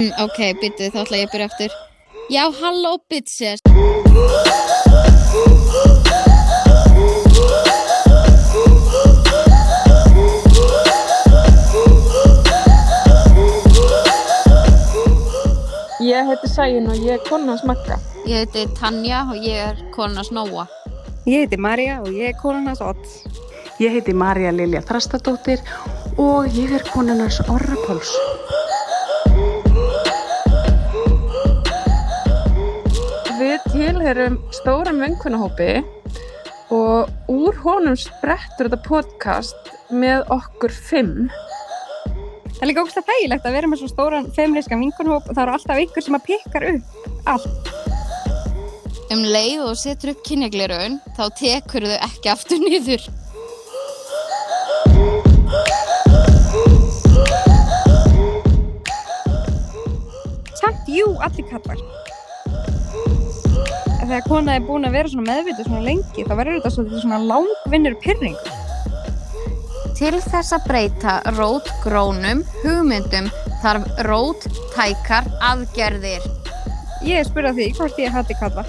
Mm, Ok, byttu, þá ætla ég að byrja aftur. Já, halló, bitches. Ég heiti Sæin og ég er kona hans Magga. Ég heiti Tanja og ég er kona Snóa. Ég heiti Marja og ég er konan Odds. Ég heiti Marja Lilja Þrastadóttir og ég er konunars Orra Páls. Tilherum stóran vinkunahópi og úr honum sprettur þetta podcast með okkur fimm. Það er líka ógst þægilegt að vera með svo stóran feministkan vinkunhóp og það eru alltaf ykkur sem að pikkar upp allt. Um leið og setur upp kynjaglerun, þá tekur þau ekki aftur niður. Samt, jú, allir kallar. Þegar kona er búin að vera svona meðvitið svona lengi, þá verður þetta svolítið svona langvinnur pyrring. Til þess að breyta rótgrónum hugmyndum þarf róttækar aðgerðir. Ég er spurðað því hvort ég hati kalla.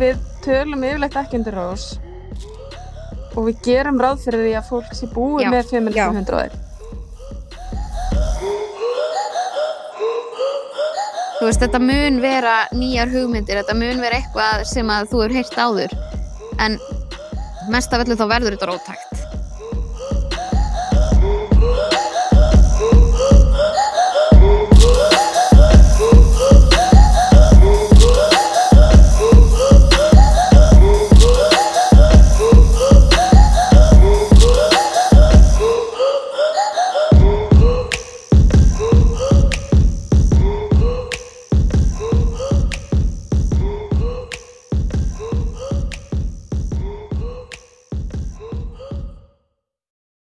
Við tölum yfirleitt ekki undir rós og við gerum ráð fyrir því að fólk sé búið Já, með feministum já. Þú veist, þetta mun vera nýjar hugmyndir, þetta mun vera eitthvað sem að þú hefur heyrt áður. En mest af öllu þá verður þetta róttækt.